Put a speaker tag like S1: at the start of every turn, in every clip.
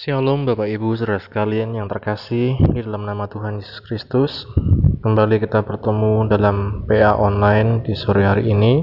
S1: Shalom Bapak Ibu saudara sekalian yang terkasih di dalam nama Tuhan Yesus Kristus. Kembali kita bertemu dalam PA online di sore hari ini.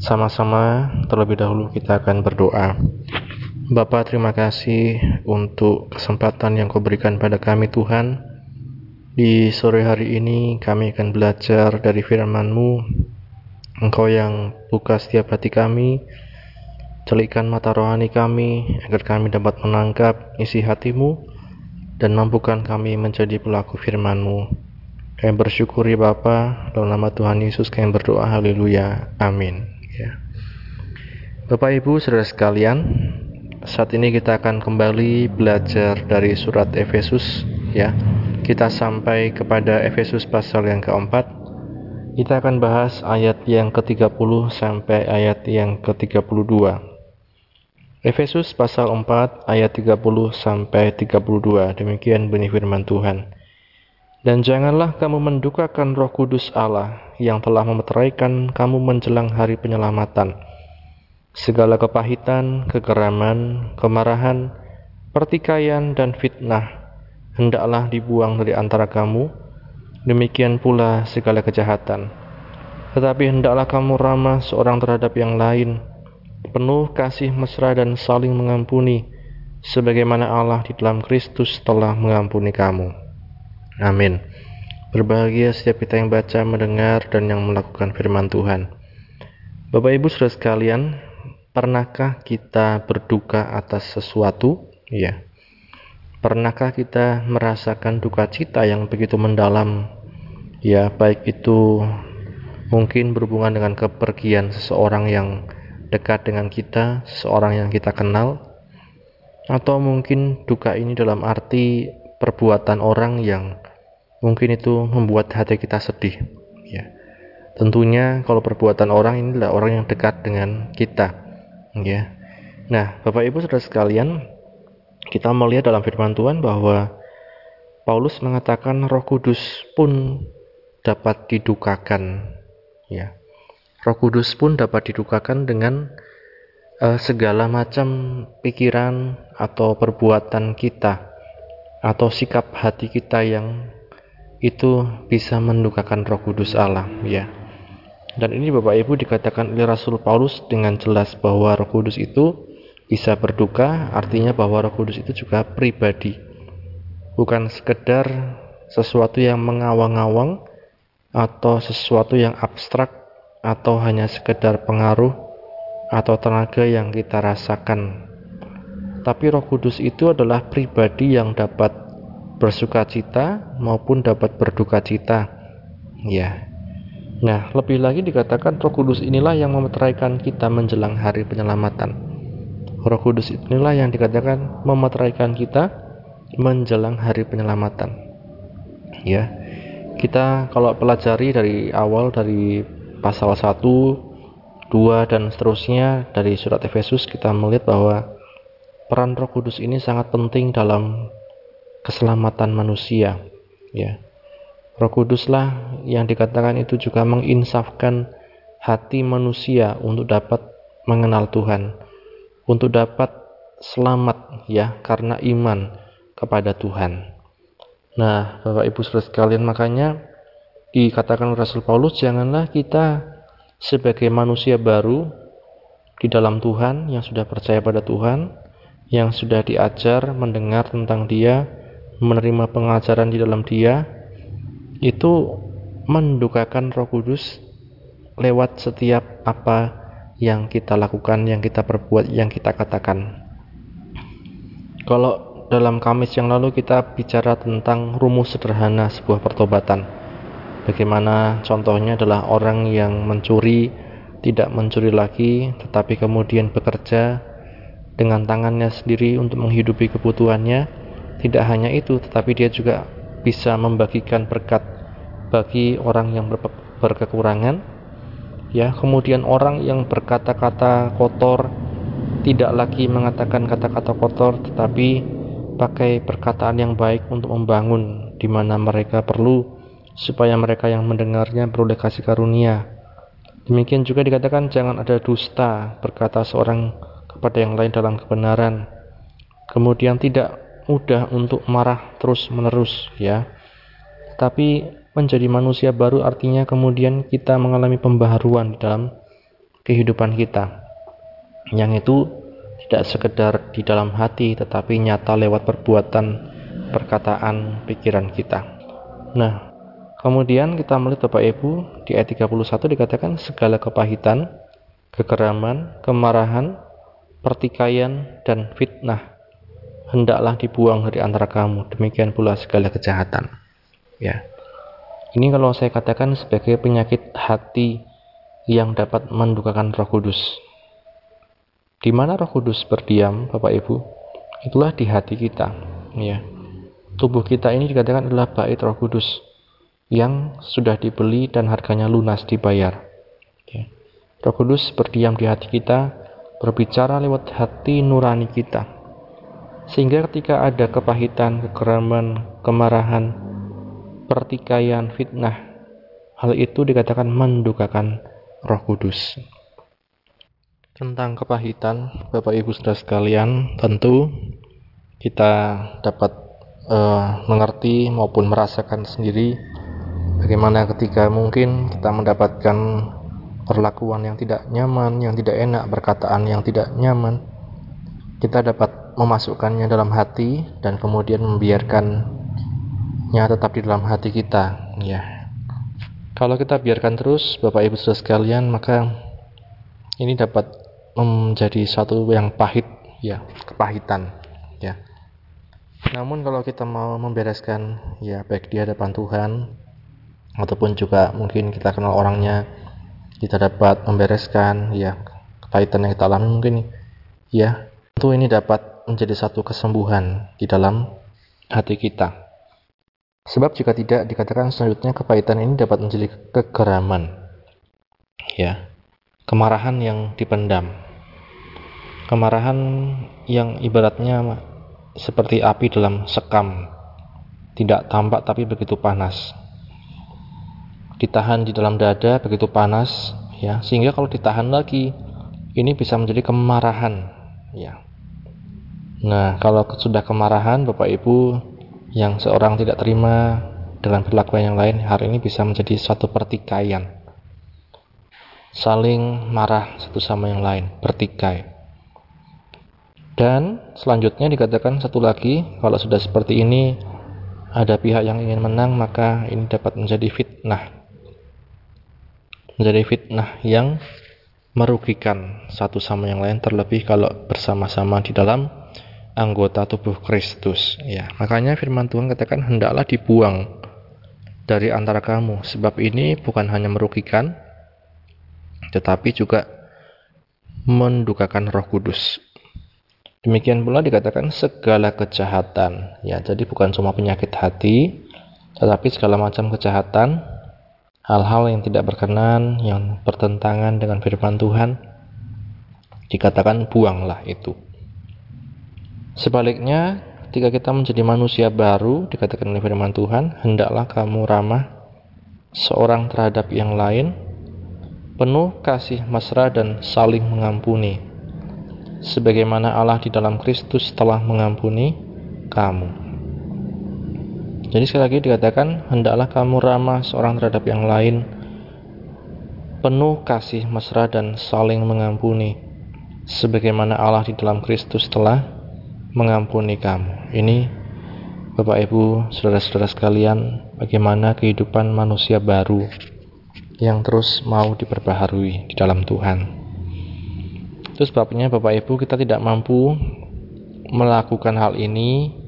S1: Sama-sama terlebih dahulu kita akan berdoa. Bapak terima kasih untuk kesempatan yang kau berikan pada kami Tuhan. Di sore hari ini kami akan belajar dari firman-Mu. Engkau yang buka setiap hati kami Celikkan mata rohani kami agar kami dapat menangkap isi hatimu dan mampukan kami menjadi pelaku firman-Mu. Kami bersyukuri Bapa dalam nama Tuhan Yesus kami berdoa haleluya. Amin. Ya. Bapak Ibu Saudara sekalian, saat ini kita akan kembali belajar dari surat Efesus ya. Kita sampai kepada Efesus pasal yang keempat. Kita akan bahas ayat yang ke-30 sampai ayat yang ke-32. Efesus pasal 4 ayat 30 sampai 32. Demikian bunyi firman Tuhan. Dan janganlah kamu mendukakan Roh Kudus Allah yang telah memeteraikan kamu menjelang hari penyelamatan. Segala kepahitan, kegeraman, kemarahan, pertikaian dan fitnah hendaklah dibuang dari antara kamu. Demikian pula segala kejahatan. Tetapi hendaklah kamu ramah seorang terhadap yang lain penuh kasih mesra dan saling mengampuni, sebagaimana Allah di dalam Kristus telah mengampuni kamu. Amin. Berbahagia setiap kita yang baca, mendengar, dan yang melakukan firman Tuhan. Bapak Ibu saudara sekalian, pernahkah kita berduka atas sesuatu? Ya. Pernahkah kita merasakan duka cita yang begitu mendalam? Ya, baik itu mungkin berhubungan dengan kepergian seseorang yang dekat dengan kita, seorang yang kita kenal, atau mungkin duka ini dalam arti perbuatan orang yang mungkin itu membuat hati kita sedih. Ya. Tentunya kalau perbuatan orang ini adalah orang yang dekat dengan kita. Ya. Nah, Bapak Ibu Saudara sekalian, kita melihat dalam firman Tuhan bahwa Paulus mengatakan Roh Kudus pun dapat didukakan. Ya. Roh Kudus pun dapat didukakan dengan uh, segala macam pikiran atau perbuatan kita atau sikap hati kita yang itu bisa mendukakan Roh Kudus Allah, ya. Dan ini Bapak Ibu dikatakan oleh Rasul Paulus dengan jelas bahwa Roh Kudus itu bisa berduka, artinya bahwa Roh Kudus itu juga pribadi. Bukan sekedar sesuatu yang mengawang-awang atau sesuatu yang abstrak atau hanya sekedar pengaruh atau tenaga yang kita rasakan. Tapi Roh Kudus itu adalah pribadi yang dapat bersuka cita maupun dapat berduka cita. Ya. Nah, lebih lagi dikatakan Roh Kudus inilah yang memeteraikan kita menjelang hari penyelamatan. Roh Kudus inilah yang dikatakan memeteraikan kita menjelang hari penyelamatan. Ya. Kita kalau pelajari dari awal dari pasal 1, 2 dan seterusnya dari surat Efesus kita melihat bahwa peran Roh Kudus ini sangat penting dalam keselamatan manusia, ya. Roh Kuduslah yang dikatakan itu juga menginsafkan hati manusia untuk dapat mengenal Tuhan, untuk dapat selamat ya karena iman kepada Tuhan. Nah, Bapak Ibu Saudara sekalian, makanya dikatakan Rasul Paulus janganlah kita sebagai manusia baru di dalam Tuhan yang sudah percaya pada Tuhan yang sudah diajar mendengar tentang dia menerima pengajaran di dalam dia itu mendukakan Roh Kudus lewat setiap apa yang kita lakukan, yang kita perbuat, yang kita katakan. Kalau dalam Kamis yang lalu kita bicara tentang rumus sederhana sebuah pertobatan Bagaimana contohnya adalah orang yang mencuri tidak mencuri lagi tetapi kemudian bekerja dengan tangannya sendiri untuk menghidupi kebutuhannya. Tidak hanya itu tetapi dia juga bisa membagikan berkat bagi orang yang berkekurangan. Ya, kemudian orang yang berkata-kata kotor tidak lagi mengatakan kata-kata kotor tetapi pakai perkataan yang baik untuk membangun di mana mereka perlu supaya mereka yang mendengarnya beroleh kasih karunia. Demikian juga dikatakan jangan ada dusta berkata seorang kepada yang lain dalam kebenaran. kemudian tidak mudah untuk marah terus-menerus ya. Tapi menjadi manusia baru artinya kemudian kita mengalami pembaharuan dalam kehidupan kita. Yang itu tidak sekedar di dalam hati tetapi nyata lewat perbuatan, perkataan, pikiran kita. Nah, kemudian kita melihat Bapak Ibu di ayat 31 dikatakan segala kepahitan, kekeraman, kemarahan, pertikaian dan fitnah hendaklah dibuang dari antara kamu. Demikian pula segala kejahatan. Ya. Ini kalau saya katakan sebagai penyakit hati yang dapat mendukakan Roh Kudus. Di mana Roh Kudus berdiam, Bapak Ibu? Itulah di hati kita, ya. Tubuh kita ini dikatakan adalah bait Roh Kudus yang sudah dibeli dan harganya lunas dibayar. Ya. Roh Kudus berdiam di hati kita, berbicara lewat hati nurani kita sehingga ketika ada kepahitan, kekeraman, kemarahan, pertikaian, fitnah, hal itu dikatakan mendukakan Roh Kudus. Tentang kepahitan, Bapak Ibu Saudara sekalian, tentu kita dapat uh, mengerti maupun merasakan sendiri bagaimana ketika mungkin kita mendapatkan perlakuan yang tidak nyaman, yang tidak enak, perkataan yang tidak nyaman, kita dapat memasukkannya dalam hati dan kemudian membiarkannya tetap di dalam hati kita ya. Kalau kita biarkan terus Bapak Ibu Saudara sekalian maka ini dapat menjadi satu yang pahit ya kepahitan ya. Namun kalau kita mau membereskan ya baik di hadapan Tuhan ataupun juga mungkin kita kenal orangnya kita dapat membereskan ya kepahitan yang kita alami mungkin ya tentu ini dapat menjadi satu kesembuhan di dalam hati kita. Sebab jika tidak dikatakan selanjutnya kepahitan ini dapat menjadi kegeraman. Ya. Kemarahan yang dipendam. Kemarahan yang ibaratnya seperti api dalam sekam. Tidak tampak tapi begitu panas. Ditahan di dalam dada begitu panas ya, sehingga kalau ditahan lagi ini bisa menjadi kemarahan ya Nah, kalau sudah kemarahan Bapak Ibu yang seorang tidak terima dengan perlakuan yang lain, hari ini bisa menjadi suatu pertikaian. Saling marah satu sama yang lain, bertikai. Dan selanjutnya dikatakan satu lagi, kalau sudah seperti ini ada pihak yang ingin menang, maka ini dapat menjadi fitnah. Menjadi fitnah yang merugikan satu sama yang lain terlebih kalau bersama-sama di dalam anggota tubuh Kristus. Ya, makanya firman Tuhan katakan hendaklah dibuang dari antara kamu, sebab ini bukan hanya merugikan, tetapi juga mendukakan Roh Kudus. Demikian pula dikatakan segala kejahatan. Ya, jadi bukan cuma penyakit hati, tetapi segala macam kejahatan, hal-hal yang tidak berkenan, yang bertentangan dengan firman Tuhan, dikatakan buanglah itu. Sebaliknya, ketika kita menjadi manusia baru, dikatakan oleh firman Tuhan, hendaklah kamu ramah seorang terhadap yang lain, penuh kasih mesra dan saling mengampuni, sebagaimana Allah di dalam Kristus telah mengampuni kamu. Jadi sekali lagi dikatakan, hendaklah kamu ramah seorang terhadap yang lain, penuh kasih mesra dan saling mengampuni, sebagaimana Allah di dalam Kristus telah mengampuni kamu. Ini Bapak Ibu, saudara-saudara sekalian, bagaimana kehidupan manusia baru yang terus mau diperbaharui di dalam Tuhan. Itu sebabnya Bapak Ibu kita tidak mampu melakukan hal ini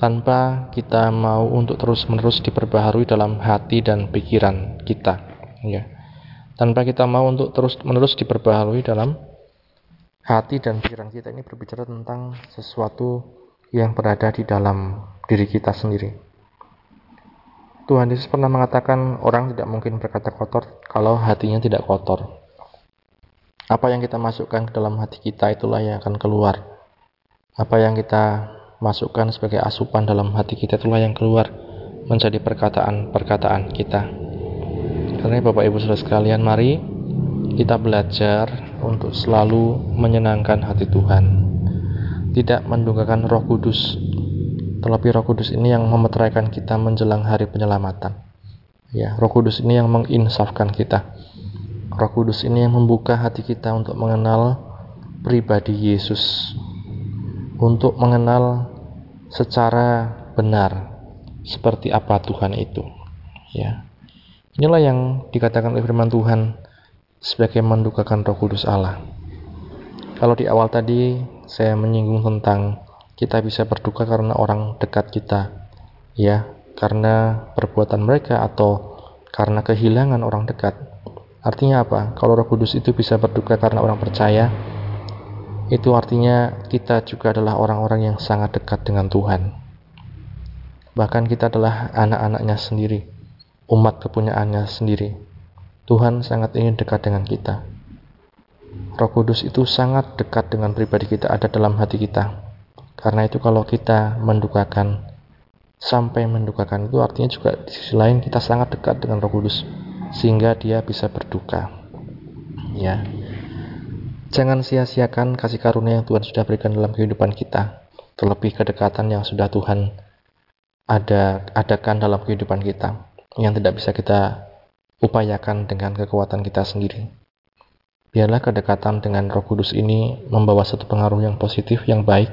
S1: tanpa kita mau untuk terus-menerus diperbaharui dalam hati dan pikiran kita, ya. Tanpa kita mau untuk terus-menerus diperbaharui dalam hati dan pikiran kita ini berbicara tentang sesuatu yang berada di dalam diri kita sendiri. Tuhan Yesus pernah mengatakan orang tidak mungkin berkata kotor kalau hatinya tidak kotor. Apa yang kita masukkan ke dalam hati kita itulah yang akan keluar. Apa yang kita masukkan sebagai asupan dalam hati kita itulah yang keluar menjadi perkataan-perkataan kita. Karena Bapak Ibu Saudara sekalian, mari kita belajar untuk selalu menyenangkan hati Tuhan. tidak mendunggakan Roh Kudus. Terlebih Roh Kudus ini yang memeteraikan kita menjelang hari penyelamatan. Ya, Roh Kudus ini yang menginsafkan kita. Roh Kudus ini yang membuka hati kita untuk mengenal pribadi Yesus. Untuk mengenal secara benar seperti apa Tuhan itu. Ya. Inilah yang dikatakan oleh firman Tuhan sebagai mendukakan Roh Kudus Allah. Kalau di awal tadi saya menyinggung tentang kita bisa berduka karena orang dekat kita, ya, karena perbuatan mereka atau karena kehilangan orang dekat. Artinya apa? Kalau Roh Kudus itu bisa berduka karena orang percaya, itu artinya kita juga adalah orang-orang yang sangat dekat dengan Tuhan. Bahkan kita adalah anak-anaknya sendiri, umat kepunyaannya sendiri. Tuhan sangat ingin dekat dengan kita. Roh Kudus itu sangat dekat dengan pribadi kita, ada dalam hati kita. Karena itu kalau kita mendukakan, sampai mendukakan itu artinya juga di sisi lain kita sangat dekat dengan Roh Kudus, sehingga dia bisa berduka. Ya, Jangan sia-siakan kasih karunia yang Tuhan sudah berikan dalam kehidupan kita, terlebih kedekatan yang sudah Tuhan ada adakan dalam kehidupan kita, yang tidak bisa kita upayakan dengan kekuatan kita sendiri. Biarlah kedekatan dengan Roh Kudus ini membawa satu pengaruh yang positif, yang baik,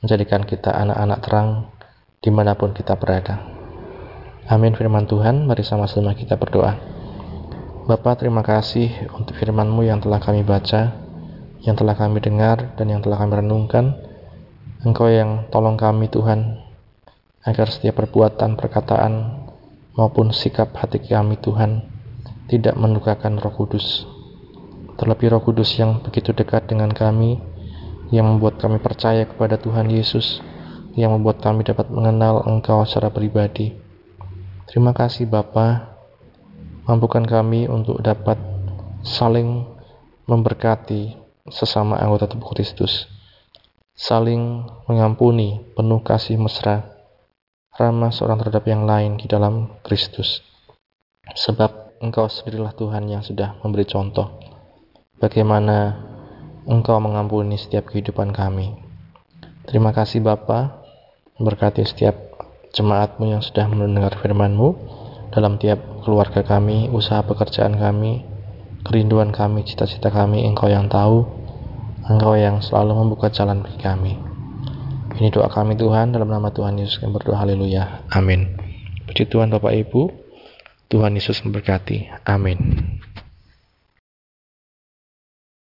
S1: menjadikan kita anak-anak terang di mana pun kita berada. Amin firman Tuhan, mari sama-sama kita berdoa. Bapak terima kasih untuk firman-Mu yang telah kami baca, yang telah kami dengar, dan yang telah kami renungkan. Engkau yang tolong kami Tuhan, agar setiap perbuatan, perkataan, maupun sikap hati kami Tuhan, tidak mendukakan roh kudus, Terlebih Roh Kudus yang begitu dekat dengan kami, yang membuat kami percaya kepada Tuhan Yesus, yang membuat kami dapat mengenal Engkau secara pribadi. Terima kasih Bapa, mampukan kami untuk dapat saling memberkati sesama anggota tubuh Kristus, saling mengampuni, penuh kasih mesra, ramah seorang terhadap yang lain di dalam Kristus. Sebab Engkau sendirilah Tuhan yang sudah memberi contoh bagaimana Engkau mengampuni setiap kehidupan kami. Terima kasih Bapa, berkati setiap jemaatmu yang sudah mendengar firman-Mu dalam tiap keluarga kami, usaha pekerjaan kami, kerinduan kami, cita-cita kami, Engkau yang tahu, Engkau yang selalu membuka jalan bagi kami. Ini doa kami Tuhan, dalam nama Tuhan Yesus kami berdoa, haleluya, amin. Puji Tuhan Bapak Ibu, Tuhan Yesus memberkati, amin.